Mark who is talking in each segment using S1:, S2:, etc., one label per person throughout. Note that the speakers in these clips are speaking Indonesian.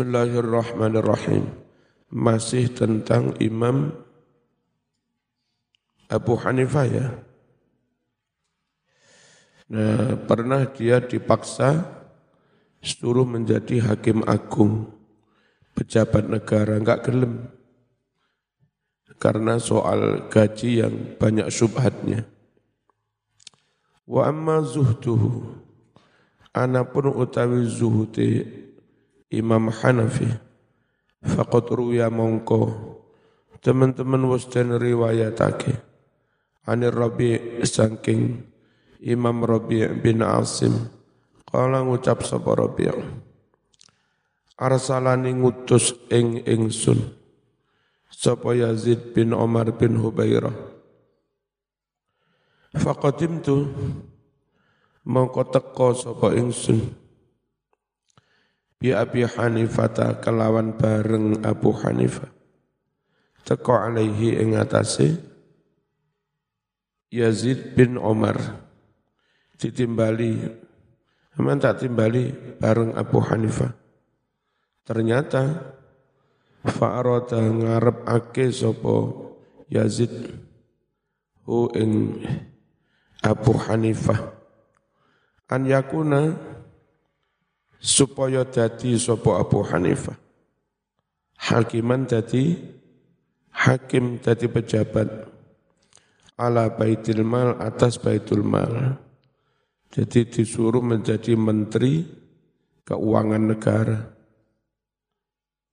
S1: Bismillahirrahmanirrahim. Masih tentang Imam Abu Hanifah ya. Nah, pernah dia dipaksa suruh menjadi hakim agung, pejabat negara, enggak gelem. Karena soal gaji yang banyak subhatnya. Wa amma zuhduhu, anapun utawi zuhudi Imam Hanafi. Faqad ruya mongko. Teman-teman wis den riwayatake. Anir Rabi saking Imam Rabi bin Asim. Kala ngucap sapa Rabi. Arsalani ngutus ing ingsun. Sapa Yazid bin Omar bin Hubairah. Faqadimtu. Mongko teko sapa ingsun bi Abi Hanifah kelawan bareng Abu Hanifah teko alaihi ing atase Yazid bin Omar. Ditimbali. Aman tak timbali bareng Abu Hanifah ternyata fa'arada ngarep ake sopo Yazid hu ing Abu Hanifah an yakuna supaya dadi sapa Abu Hanifah. Hakiman dadi hakim dadi pejabat ala baitul mal atas baitul mal. Jadi disuruh menjadi menteri keuangan negara.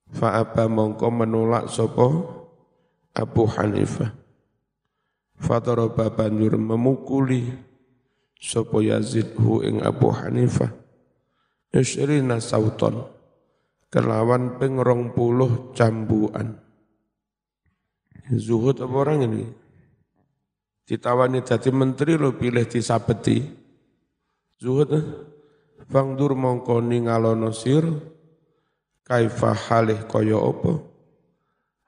S1: Fa'aba mongko menolak sopo Abu Hanifah. Fadaraba banjur memukuli sopo Yazid hu ing Abu Hanifah Yusrina sauton kelawan pengrong puluh cambuan. Zuhud apa orang ini? Ditawani jadi menteri lo pilih disabeti. Zuhud eh? Fangdur mongko ningalono sir kaifa halih kaya apa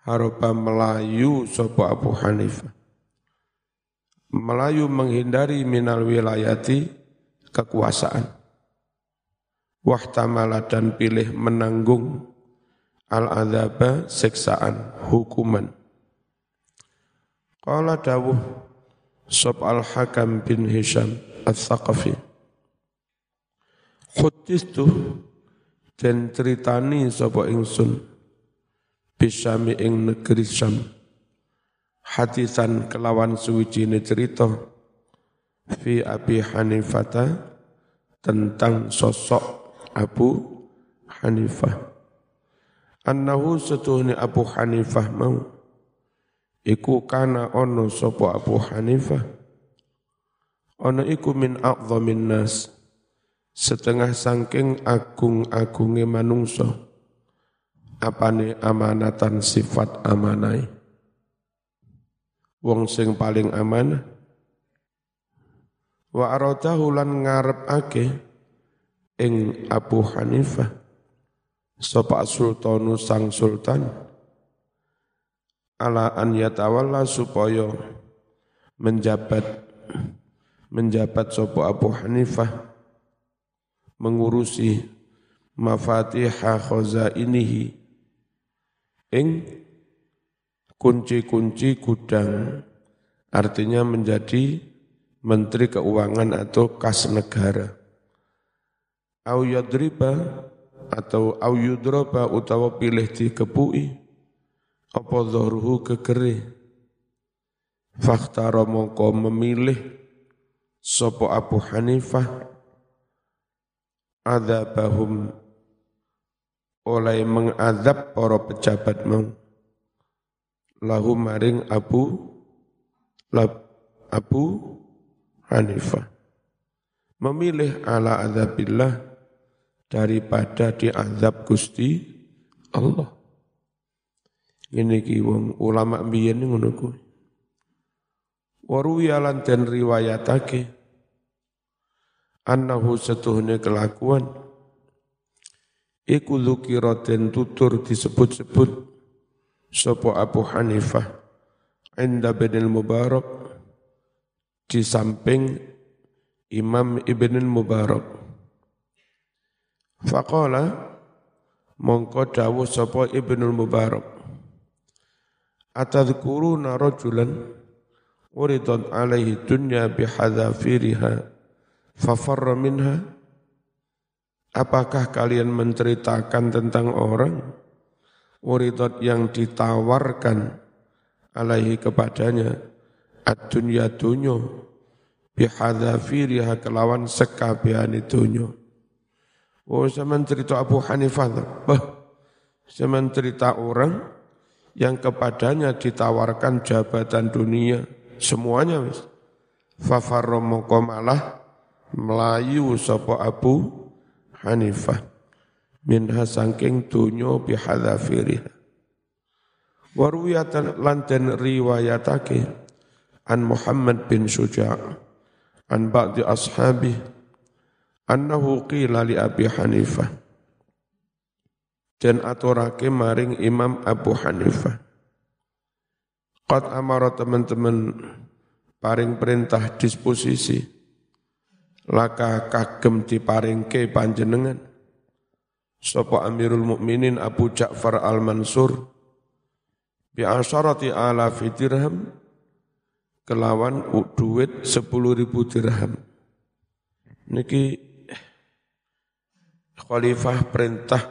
S1: haroba melayu sopo Abu Hanifah Melayu menghindari minal wilayati kekuasaan wahtamala dan pilih menanggung al-adzaba siksaan hukuman. Qala dawuh Sob al-Hakam bin Hisham al-Thaqafi Khudistu dan ceritani sapa ingsun bisami ing negeri Syam hadisan kelawan suwijine cerita fi Abi Hanifata tentang sosok Abu Hanifah. Annahu setuhni Abu Hanifah mau. Iku kana ono sopo Abu Hanifah. Ono iku min a'zamin nas. Setengah sangking agung-agunge manungso apane amanatan sifat amanai. Wong sing paling amanah. Wa aradahu lan ngarep ake ing Abu Hanifah. Sapa sultanu sang sultan. Ala an yatawalla supaya menjabat menjabat sapa Abu Hanifah. Mengurusi mafatiha khazainihi ing kunci-kunci gudang artinya menjadi menteri keuangan atau kas negara au yadriba atau au yudroba utawa pilih dikepui apa dhahruhu kekeri fakhtara mongko memilih sopo Abu Hanifah. Adzabahum oleh mengadab para pejabat mau. Lahu maring Abu Lab, Abu Hanifah. Memilih ala adzabillah daripada diazab Gusti Allah. Ini ki wong ulama biyen ngono kuwi. Waru yalan den riwayatake annahu setuhne kelakuan iku dzukira den tutur disebut-sebut sapa Abu Hanifah inda Ibnul Mubarak di samping Imam Ibn Mubarak Faqala mongko dawuh sapa Ibnul Mubarak. Atadhkuruna rajulan uridat alaihi dunya bihadzafiriha fafarra minha? Apakah kalian menceritakan tentang orang uridat yang ditawarkan alaihi kepadanya ad-dunya dunyo bihadzafiriha kelawan sekabehane dunyo Oh, zaman cerita Abu Hanifah. Bah, zaman cerita orang yang kepadanya ditawarkan jabatan dunia. Semuanya wis. Fafarro malah melayu sapa Abu Hanifah. Minha sangking dunyo bihadafiriha. Warwiyatan lanten riwayatake an Muhammad bin Suja' an ba'di ashabih annahu qila li Abi Hanifah dan aturake maring Imam Abu Hanifah Qad amara teman-teman paring perintah disposisi. Laka kagem diparingke panjenengan. Sapa Amirul Mukminin Abu Ja'far Al-Mansur. Bi asyarati ala dirham. Kelawan duit 10.000 dirham. Niki khalifah perintah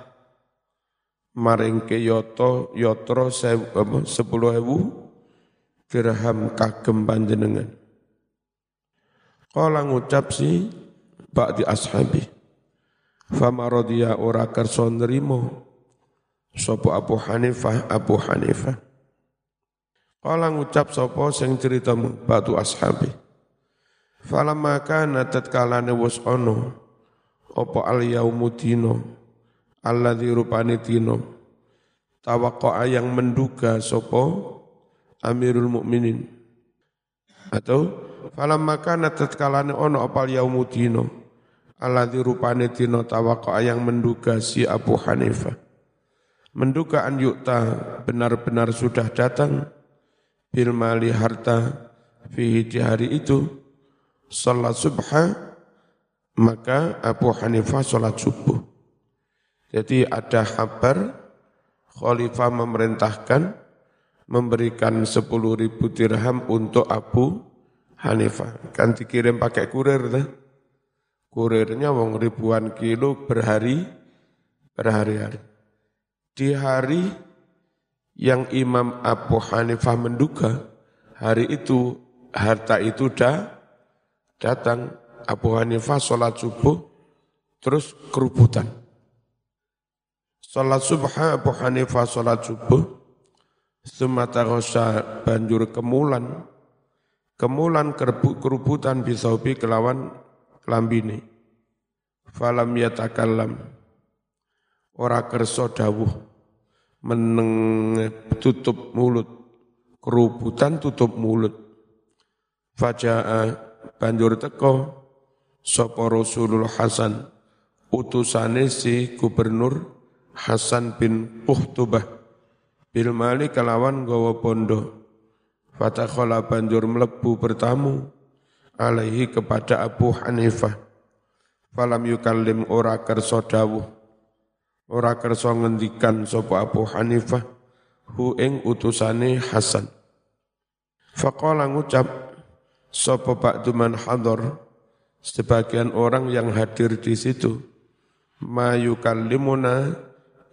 S1: maring ke yoto yotro sepuluh ewu dirham kagem panjenengan. Kala ngucap si ba'di ashabi. Fama rodiya ora kerso nerimo sopo Abu Hanifah Abu Hanifah. Kala ngucap sopo sing ceritamu ba'du ashabi. Falamma kana tatkalane wus ono apa al yaumudino alladzi rupane dino. Tawaqqa'a yang menduga sopo Amirul Mukminin. Atau falamma kana tatkalane ono apa al yaumudino alladzi rupane dino tawaqqa'a yang menduga si Abu Hanifah. Menduga an yukta benar-benar sudah datang bil mali harta fihi di hari itu. Salat subha maka Abu Hanifah sholat subuh. Jadi ada kabar Khalifah memerintahkan memberikan 10 ribu dirham untuk Abu Hanifah. Kan dikirim pakai kurir. Dah. Kurirnya wong ribuan kilo berhari, berhari-hari. Di hari yang Imam Abu Hanifah menduga, hari itu harta itu dah datang Abu Hanifah sholat subuh, terus kerubutan. Sholat subuh Abu Hanifah sholat subuh, semata rosa banjur kemulan, kemulan kerubutan bisaubi kelawan kelambini. Falam yatakallam, ora kerso dawuh, meneng tutup mulut, kerubutan tutup mulut. Faja'a banjur teko, sapa Rasulul Hasan utusane si gubernur Hasan bin Uhtubah bil mali kelawan gawa pondo fatakhala banjur mlebu bertamu alaihi kepada Abu Hanifah. Falam yukallim ora kersa dawuh. Ora kersa ngendikan sapa Abu Hanifah hu ing utusane Hasan. Faqala ngucap sapa ba'du man hadar sebagian orang yang hadir di situ mayukallimuna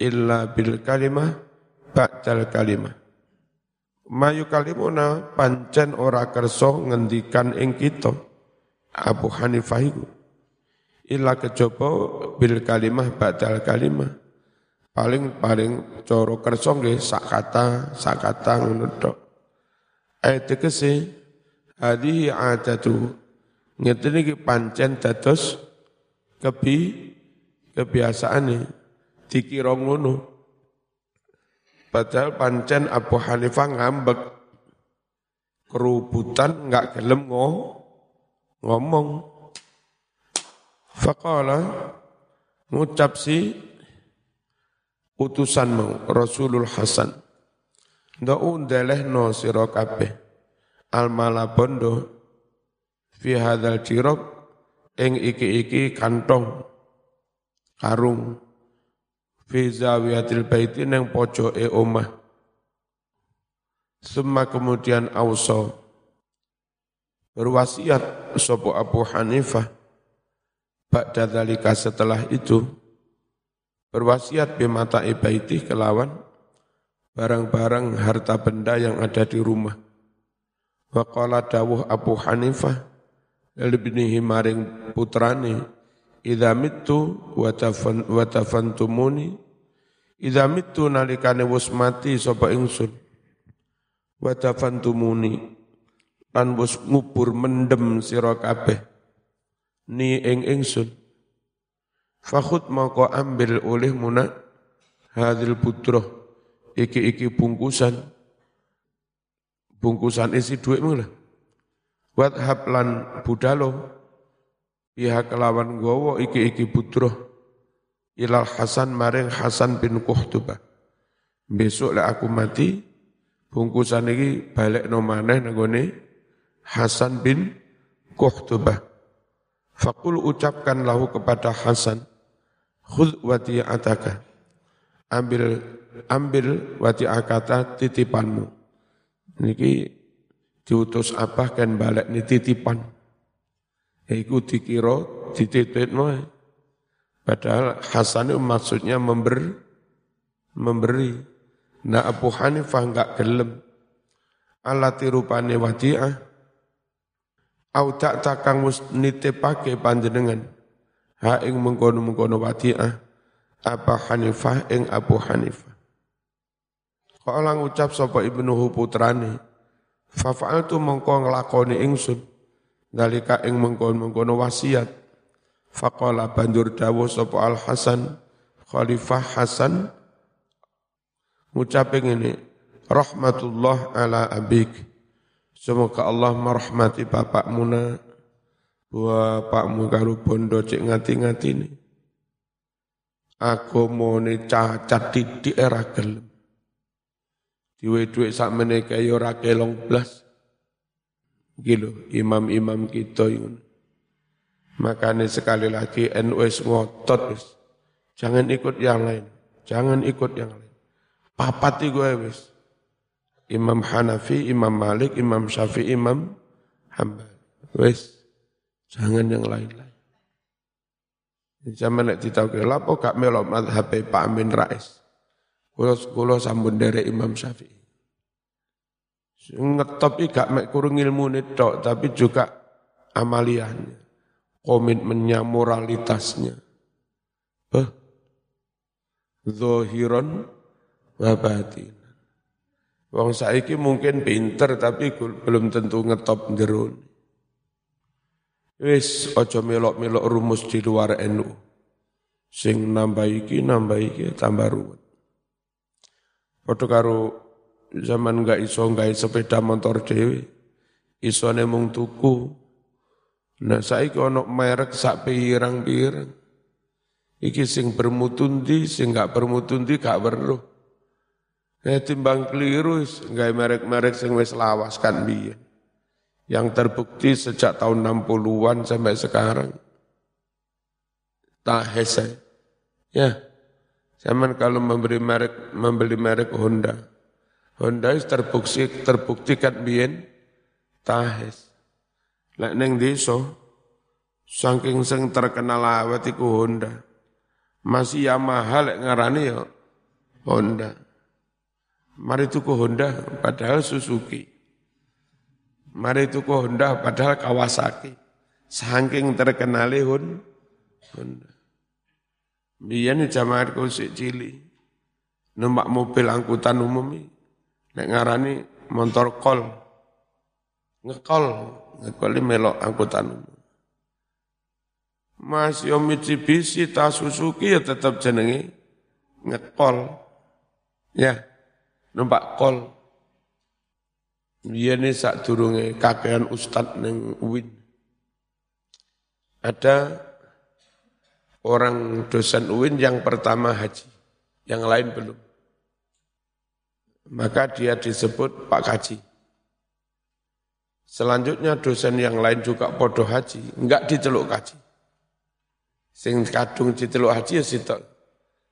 S1: illa bil kalimah ba'dal kalimah. Mayukallimuna pancen ora kerso ngendikan ing kita Abu Hanifah iku illa kejaba bil kalimah ba'dal kalimah. Paling paling coro kerso nggih sak kata sak kata ngono tok. Ayat tegese hadhihi adatu Ngeten iki pancen dados kebi kebiasaane dikira ngono. Padahal pancen Abu Hanifah ngambek kerubutan enggak gelem ngomong. Faqala ngucap si utusanmu Rasulul Hasan. Ndak undelehno sira kabeh al malabondo fi hadzal jirab ing iki-iki kantong karung. Fi zawiyatil baiti neng e omah. Semua kemudian auso berwasiat sopo Abu Hanifah Ba'da dalika setelah itu. Berwasiat bimata ibaiti kelawan barang-barang harta benda yang ada di rumah. Wa qala dawuh Abu Hanifah libnihi maring putrane idza mittu wa tafantumuni. Idza mittu nalikane wis mati sapa ingsun? Wa tafantumuni. Lan wis ngubur mendem sira kabeh. Ni ing ingsun. Fakhut maka ambil oleh muna hadil putra iki-iki bungkusan. Bungkusan isi duit lah Wadhab lan budalo pihak kelawan gowo iki-iki putra ilal Hasan maring Hasan bin Kuhtubah. Besok lah aku mati, bungkusan iki balik no maneh Hasan bin Kuhtubah. Fakul ucapkan lahu kepada Hasan, khud wati'ataka. Ambil ambil wati'akata titipanmu. Niki diutus apa kan balik ni titipan. Iku dikira dititip Padahal Hasan itu maksudnya memberi, memberi. Nah Abu Hanifah enggak gelem. Alati rupane wadi'ah. Au tak takang mus nitipake panjenengan. Ha ing mengkono-mengkono wadi'ah. Apa Hanifah ing Abu Hanifah. Lang ucap sapa ibnu putrane. Fafa'altu mongko nglakoni ingsun dalika ing mengkon-mengkono wasiat. Faqala banjur dawuh sapa Al Hasan Khalifah Hasan ngucape ngene rahmatullah ala abik semoga Allah merahmati bapakmu na bapakmu karo bondo cek ngati-ngati ini aku mau cacat di era gelem Diwe duit sak menika ya ora kelong blas. Gitu, imam-imam kita ini. Makanya sekali lagi NUS ngotot wis. Jangan ikut yang lain. Jangan ikut yang lain. Papat gue wis. Imam Hanafi, Imam Malik, Imam Syafi'i, Imam Hambal. Wis. Jangan yang lain-lain. Zaman nek ditau ke lapo gak melok madhab Pak Amin Rais. Kulo sambun dari Imam Syafi'i. Ngetop iki gak mek kurung ilmu tok, tapi juga amaliannya, komitmennya, moralitasnya. Beh, zohiron wa batinan. Wong saiki mungkin pinter tapi belum tentu ngetop jerun. Wis aja melok-melok rumus di luar NU. Sing nambah iki nambah iki tambah ruwet. Padha karo zaman nggak iso nggak sepeda motor dewi, iso nemung tuku. Nah saiki ono merek sak pirang-pirang. Iki sing bermutundi, sing nggak bermutundi gak weruh. Eh timbang keliru nggak merek-merek sing wis lawas kan biyen. Yang terbukti sejak tahun 60-an sampai sekarang. Tak hese. Ya. Zaman kalau memberi merek membeli merek Honda, Honda terbukti terbuktikan biyen tahes. Lek neng desa saking sing terkenal awet iku Honda. Masih Yamaha lek ngarani ya Honda. Mari tuku Honda padahal Suzuki. Mari tuku Honda padahal Kawasaki. Saking terkenal Honda. Biyen jamaah sik cilik. Numpak mobil angkutan umum Nek ngarani motor kol. Ngekol, ngekol ini melok angkutan umum. Mas yo Mitsubishi ta Suzuki ya tetap jenenge ngekol. Ya, numpak kol. Ini sak durunge kakean ustad neng UIN. Ada orang dosen UIN yang pertama haji, yang lain belum maka dia disebut Pak Kaji. Selanjutnya dosen yang lain juga podo haji, enggak diceluk kaji. Sing kadung diceluk haji ya sitok.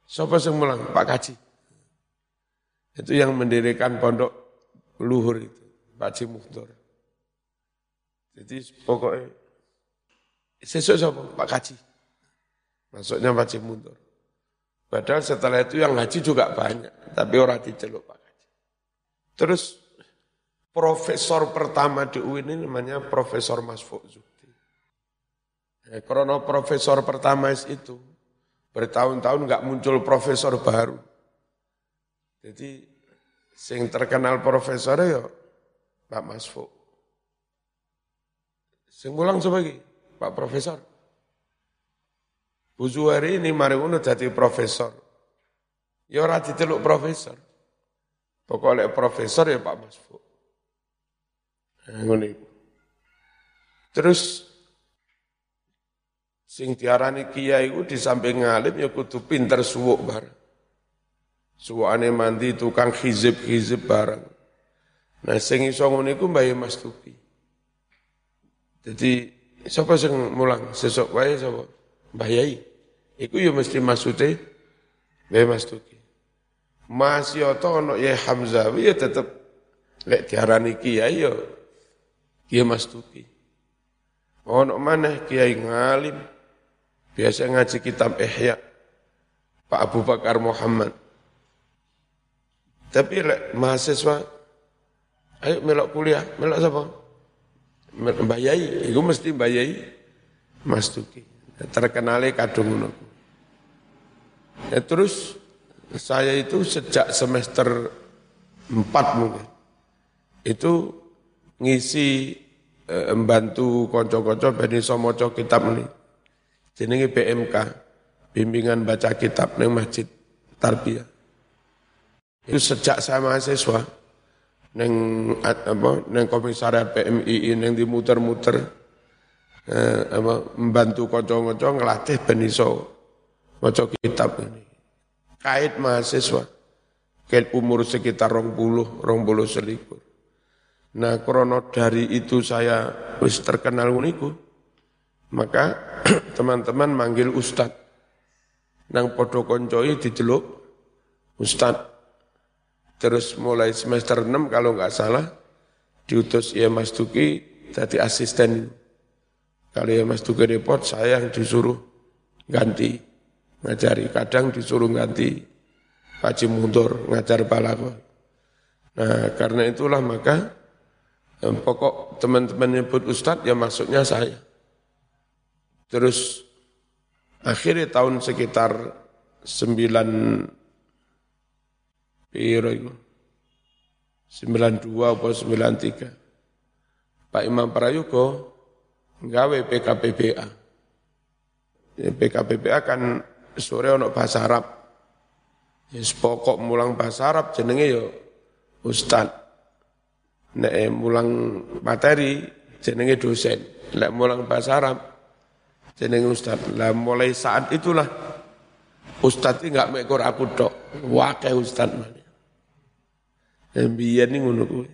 S1: Siapa yang mulang? Pak Kaji. Itu yang mendirikan pondok luhur itu, Pak Haji Muhtar. Jadi pokoknya, sesuai siapa? Pak Kaji. Masuknya Pak Haji Muhtar. Padahal setelah itu yang haji juga banyak, tapi orang diceluk Pak Haji. Terus profesor pertama di UIN ini namanya Profesor Mas Zuhdi. Ya, karena profesor pertama itu bertahun-tahun nggak muncul profesor baru. Jadi sing terkenal profesor ya Pak Masfu. Sing mulang sebagai Pak Profesor. Bu Zuhari ini mari ngono jadi profesor. Ya ora diteluk profesor. Pokoknya profesor ya Pak Masfu. Ngono iku. Terus sing diarani kiai iku di samping ngalim ya kudu pinter suwuk bareng. Suwane mandi tukang hizib-hizib bareng. Nah sing iso ngono iku Mbah Mas Tuki. Jadi sapa sing mulang sesuk wae sapa? Mbah Yai. Iku ya mesti maksude Mbah Mas Tuki. Mas Yoto ono ya Hamzah ya tetep lek diarani kiai ya Kiai Mas Tuki. Ono mana kiai ngalim biasa ngaji kitab Ihya Pak Abu Bakar Muhammad. Tapi lek mahasiswa ayo melok kuliah, melok siapa? Bayai, itu mesti bayai Mas Tuki. Terkenali kadung ngono. Ya, terus saya itu sejak semester 4 mungkin. Itu ngisi eh, membantu konco-konco ben iso kitab ini. Jenenge BMK, bimbingan baca kitab ning Masjid Tarbiyah. Itu sejak saya mahasiswa neng apa neng komisariat PMI neng dimuter-muter eh, apa membantu konco-konco ngelatih ben iso maca kitab ini. Kait mahasiswa. Kait umur sekitar rong puluh, rong puluh selikur. Nah, krono dari itu saya wis terkenal uniku, maka teman-teman manggil ustad. Nang podo koncoi dijeluk ustad. Terus mulai semester 6 kalau nggak salah, diutus ya Mas Duki jadi asisten. Kalau ya Mas Duki repot, saya yang disuruh ganti ngajari. Kadang disuruh ganti Haji Mundur ngajar balako. Nah karena itulah maka pokok teman-teman nyebut Ustadz ya maksudnya saya. Terus akhirnya tahun sekitar sembilan piro itu? 92 atau 93. Pak Imam Prayogo nggawe PKPBA. Ya, PKPBA kan sore ono bahasa Arab. Ya, pokok mulang bahasa Arab jenenge yo ustad. Nek mulang materi jenenge dosen. Nek mulang bahasa Arab jenenge ustad. Lah mulai saat itulah ustad ini enggak mekor aku tok. Wakil ustad mana. Ini ngono kuwi.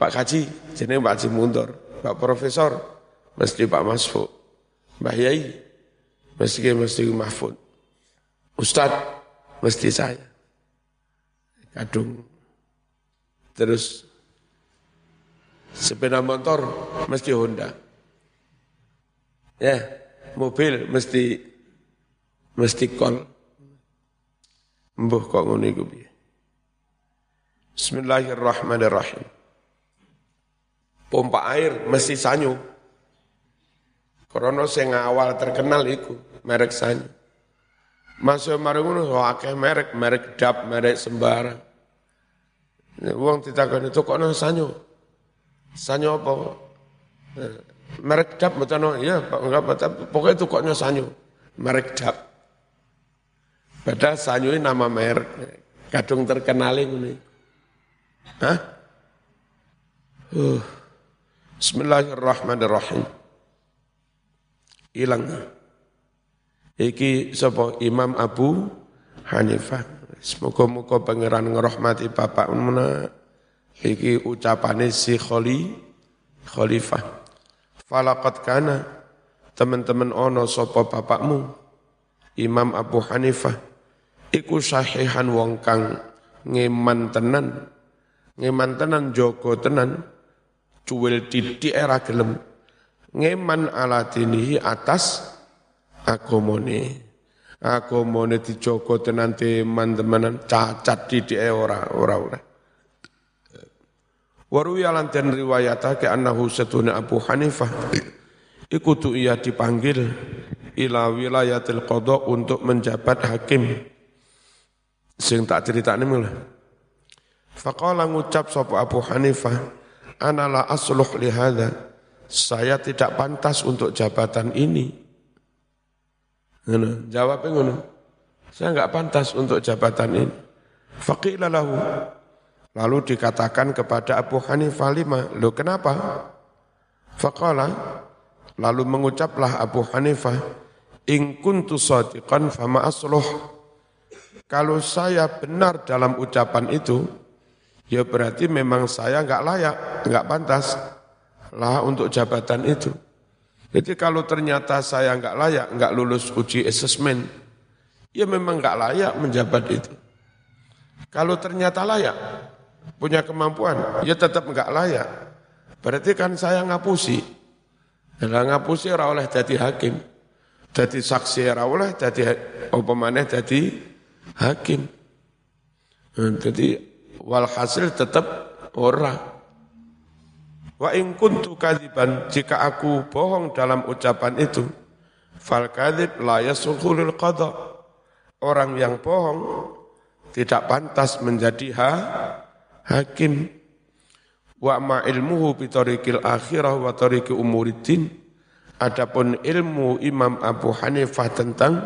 S1: Pak Kaji, jenenge Pak Haji Muntor, Pak Profesor, mesti Pak Masfu, Mbah Yai, mesti mesti Mahfud. Ustad, mesti saya. Kadung. Terus sepeda motor mesti Honda. Ya, mobil mesti mesti kol. Mbuh kok ngono iku piye? Bismillahirrahmanirrahim. Pompa air mesti sanyu. Karena sing awal terkenal iku merek sanyu. Masuk mari ngono akeh merek, merek dap, merek sembarang. Uang ditakoni itu kok nang sanyu. Sanyu apa? Merek dap mboten ya Pak enggak apa pokoknya itu kok sanyu. Merek dap. Padahal sanyu ini nama merek. Kadung terkenal ini. Hah? Uh. Bismillahirrahmanirrahim. Hilang. Iki sapa Imam Abu Hanifah. Semoga-moga pangeran ngerahmati bapak mana. Iki ucapane si Kholi Khalifah. Falakat kana teman-teman ono sapa bapakmu Imam Abu Hanifah iku sahihan wong kang ngeman tenan ngeman tenan joko tenan cuwil titik era gelem ngeman ala dinihi atas agamane. Agamane dijogo tenan teman-temanan cacat titik ora ora ora Waru yalan dan riwayatake annahu satuna Abu Hanifah. Ikutu ia dipanggil ila wilayatil qadha untuk menjabat hakim. Sing tak ceritane mulai Faqala ngucap sapa Abu Hanifah ana la asluh li saya tidak pantas untuk jabatan ini. Ngono. Jawabnya ngono. Saya enggak pantas untuk jabatan ini. Faqila lahu. Lalu dikatakan kepada Abu Hanifah lima, lo kenapa? Faqala, lalu mengucaplah Abu Hanifah, in kuntu sadiqan fama asluh. Kalau saya benar dalam ucapan itu, ya berarti memang saya enggak layak, enggak pantas lah untuk jabatan itu. Jadi kalau ternyata saya enggak layak, enggak lulus uji asesmen, ya memang enggak layak menjabat itu. Kalau ternyata layak, punya kemampuan, ya tetap enggak layak. Berarti kan saya ngapusi. Lah ngapusi ora oleh jadi hakim. Jadi saksi ora oleh maneh jadi hakim. Nah, jadi walhasil tetap ora. Wa in kuntu kadiban jika aku bohong dalam ucapan itu fal kadib la yasulhul qada. Orang yang bohong tidak pantas menjadi ha, hakim wa ma ilmuhu bi tariqil akhirah wa tariqi umuriddin adapun ilmu Imam Abu Hanifah tentang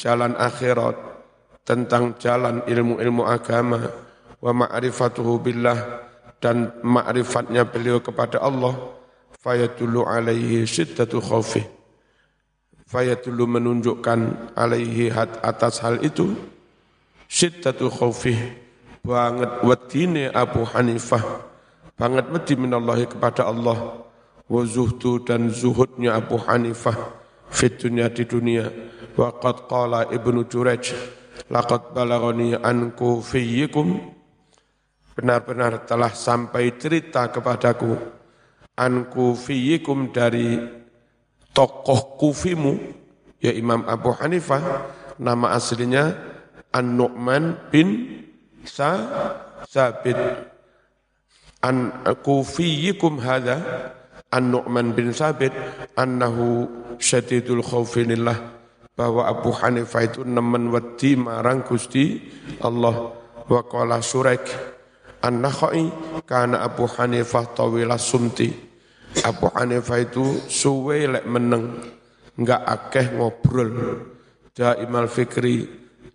S1: jalan akhirat tentang jalan ilmu-ilmu agama wa ma'rifatuhu billah dan ma'rifatnya beliau kepada Allah fayatullu alaihi syiddatu khawfih. Fayatullu menunjukkan alaihi atas hal itu syiddatu khawfih banget wedine Abu Hanifah banget wedi minallahi kepada Allah wa zuhdu dan zuhudnya Abu Hanifah fit dunia di dunia. Wa qad qala Ibnu Juraj laqad balagani an kufiyikum benar-benar telah sampai cerita kepadaku an kufiyikum dari tokoh kufimu ya Imam Abu Hanifah. Nama aslinya An-Nu'man bin sa sabit. An kufiyikum hadha an Nu'man bin Sabit annahu syadidul khawfinillah bahwa Abu Hanifah itu nemen wedi marang Gusti Allah. Wa qala Suraik an-Nakhai kana Abu Hanifah tawila sumti. Abu Hanifah itu suwe lek meneng enggak akeh ngobrol. Daimal fikri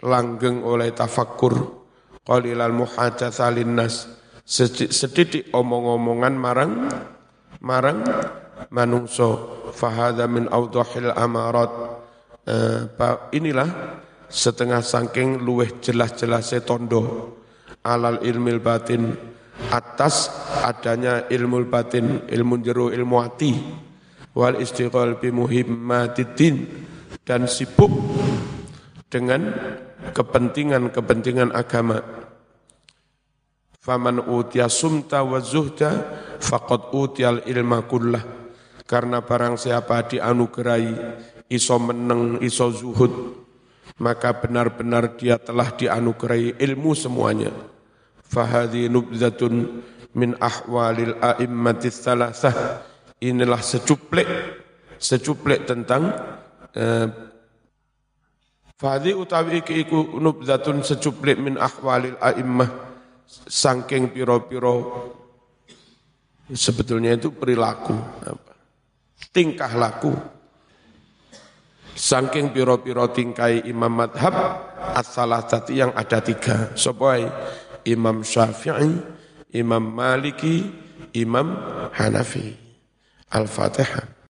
S1: langgeng oleh tafakur qalilal muhadatsa linnas. Sedidik omong-omongan marang marang manungso fahada min awdahil amarat. Uh, inilah setengah sangking luweh jelas-jelas tondo alal ilmil batin atas adanya ilmu batin ilmu jero ilmu hati wal istiqal bi muhimmatid dan sibuk dengan kepentingan-kepentingan agama. Faman utia sumta wa zuhda faqad utial ilma kullah. Karena barang siapa dianugerahi iso meneng, iso zuhud, maka benar-benar dia telah dianugerahi ilmu semuanya. Fahadi nubzatun min ahwalil a'immatis salasah. Inilah secuplik, secuplik tentang eh, Fadi utawi iki iku nubzatun secuplik min ahwalil a'immah sangking piro-piro sebetulnya itu perilaku apa? tingkah laku sangking piro-piro tingkai imam madhab as-salah yang ada tiga sopai imam syafi'i imam maliki imam hanafi. Al-fatihah